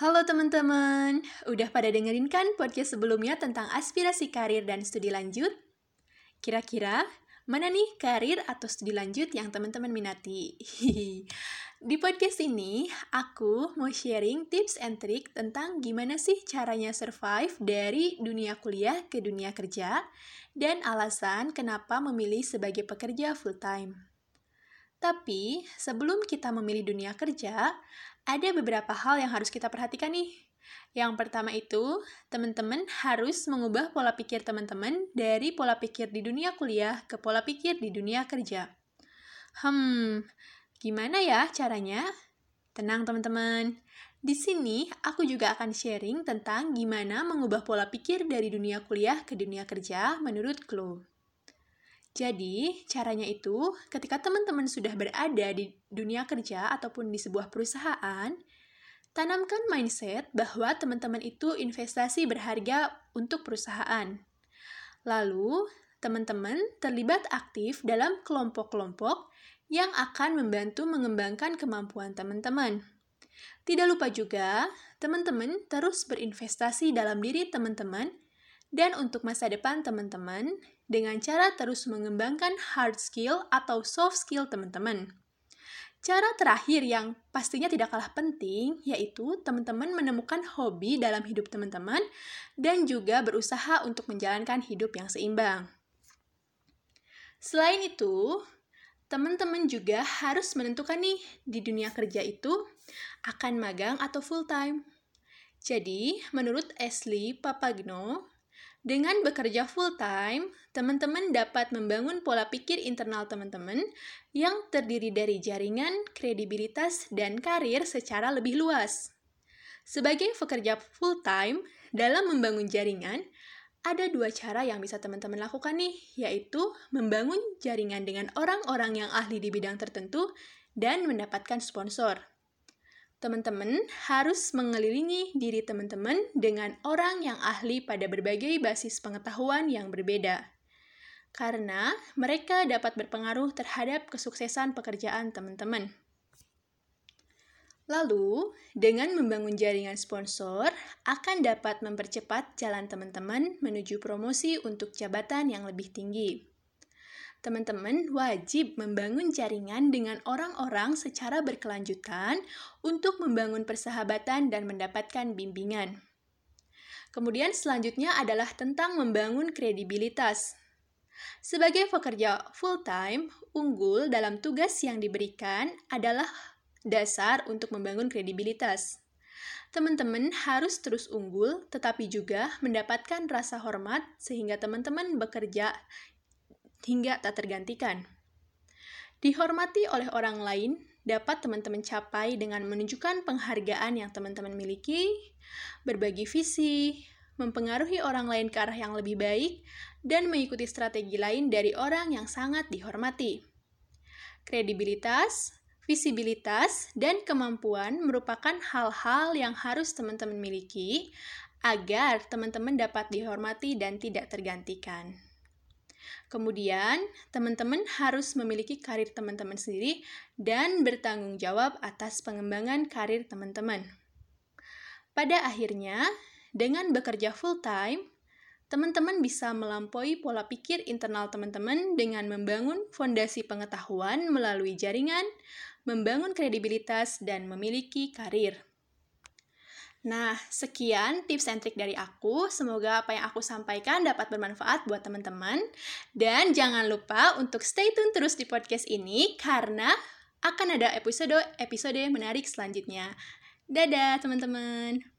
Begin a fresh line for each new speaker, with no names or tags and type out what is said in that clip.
Halo teman-teman, udah pada dengerin kan podcast sebelumnya tentang aspirasi karir dan studi lanjut? Kira-kira mana nih karir atau studi lanjut yang teman-teman minati? Di podcast ini, aku mau sharing tips and trick tentang gimana sih caranya survive dari dunia kuliah ke dunia kerja dan alasan kenapa memilih sebagai pekerja full-time. Tapi, sebelum kita memilih dunia kerja, ada beberapa hal yang harus kita perhatikan nih. Yang pertama itu, teman-teman harus mengubah pola pikir teman-teman dari pola pikir di dunia kuliah ke pola pikir di dunia kerja. Hmm, gimana ya caranya? Tenang teman-teman. Di sini aku juga akan sharing tentang gimana mengubah pola pikir dari dunia kuliah ke dunia kerja menurut Chloe. Jadi, caranya itu ketika teman-teman sudah berada di dunia kerja ataupun di sebuah perusahaan, tanamkan mindset bahwa teman-teman itu investasi berharga untuk perusahaan. Lalu, teman-teman terlibat aktif dalam kelompok-kelompok yang akan membantu mengembangkan kemampuan teman-teman. Tidak lupa juga, teman-teman terus berinvestasi dalam diri teman-teman dan untuk masa depan teman-teman dengan cara terus mengembangkan hard skill atau soft skill teman-teman. Cara terakhir yang pastinya tidak kalah penting yaitu teman-teman menemukan hobi dalam hidup teman-teman dan juga berusaha untuk menjalankan hidup yang seimbang. Selain itu, teman-teman juga harus menentukan nih di dunia kerja itu akan magang atau full time. Jadi, menurut Ashley Papagno, dengan bekerja full time, teman-teman dapat membangun pola pikir internal teman-teman yang terdiri dari jaringan, kredibilitas, dan karir secara lebih luas. Sebagai pekerja full time, dalam membangun jaringan, ada dua cara yang bisa teman-teman lakukan nih, yaitu membangun jaringan dengan orang-orang yang ahli di bidang tertentu dan mendapatkan sponsor teman-teman harus mengelilingi diri teman-teman dengan orang yang ahli pada berbagai basis pengetahuan yang berbeda. Karena mereka dapat berpengaruh terhadap kesuksesan pekerjaan teman-teman. Lalu, dengan membangun jaringan sponsor, akan dapat mempercepat jalan teman-teman menuju promosi untuk jabatan yang lebih tinggi teman-teman wajib membangun jaringan dengan orang-orang secara berkelanjutan untuk membangun persahabatan dan mendapatkan bimbingan. Kemudian selanjutnya adalah tentang membangun kredibilitas. Sebagai pekerja full-time, unggul dalam tugas yang diberikan adalah dasar untuk membangun kredibilitas. Teman-teman harus terus unggul, tetapi juga mendapatkan rasa hormat sehingga teman-teman bekerja hingga tak tergantikan. Dihormati oleh orang lain dapat teman-teman capai dengan menunjukkan penghargaan yang teman-teman miliki, berbagi visi, mempengaruhi orang lain ke arah yang lebih baik, dan mengikuti strategi lain dari orang yang sangat dihormati. Kredibilitas, visibilitas, dan kemampuan merupakan hal-hal yang harus teman-teman miliki agar teman-teman dapat dihormati dan tidak tergantikan. Kemudian, teman-teman harus memiliki karir teman-teman sendiri dan bertanggung jawab atas pengembangan karir teman-teman. Pada akhirnya, dengan bekerja full-time, teman-teman bisa melampaui pola pikir internal teman-teman dengan membangun fondasi pengetahuan melalui jaringan, membangun kredibilitas, dan memiliki karir. Nah, sekian tips and trick dari aku. Semoga apa yang aku sampaikan dapat bermanfaat buat teman-teman. Dan jangan lupa untuk stay tune terus di podcast ini karena akan ada episode-episode menarik selanjutnya. Dadah, teman-teman.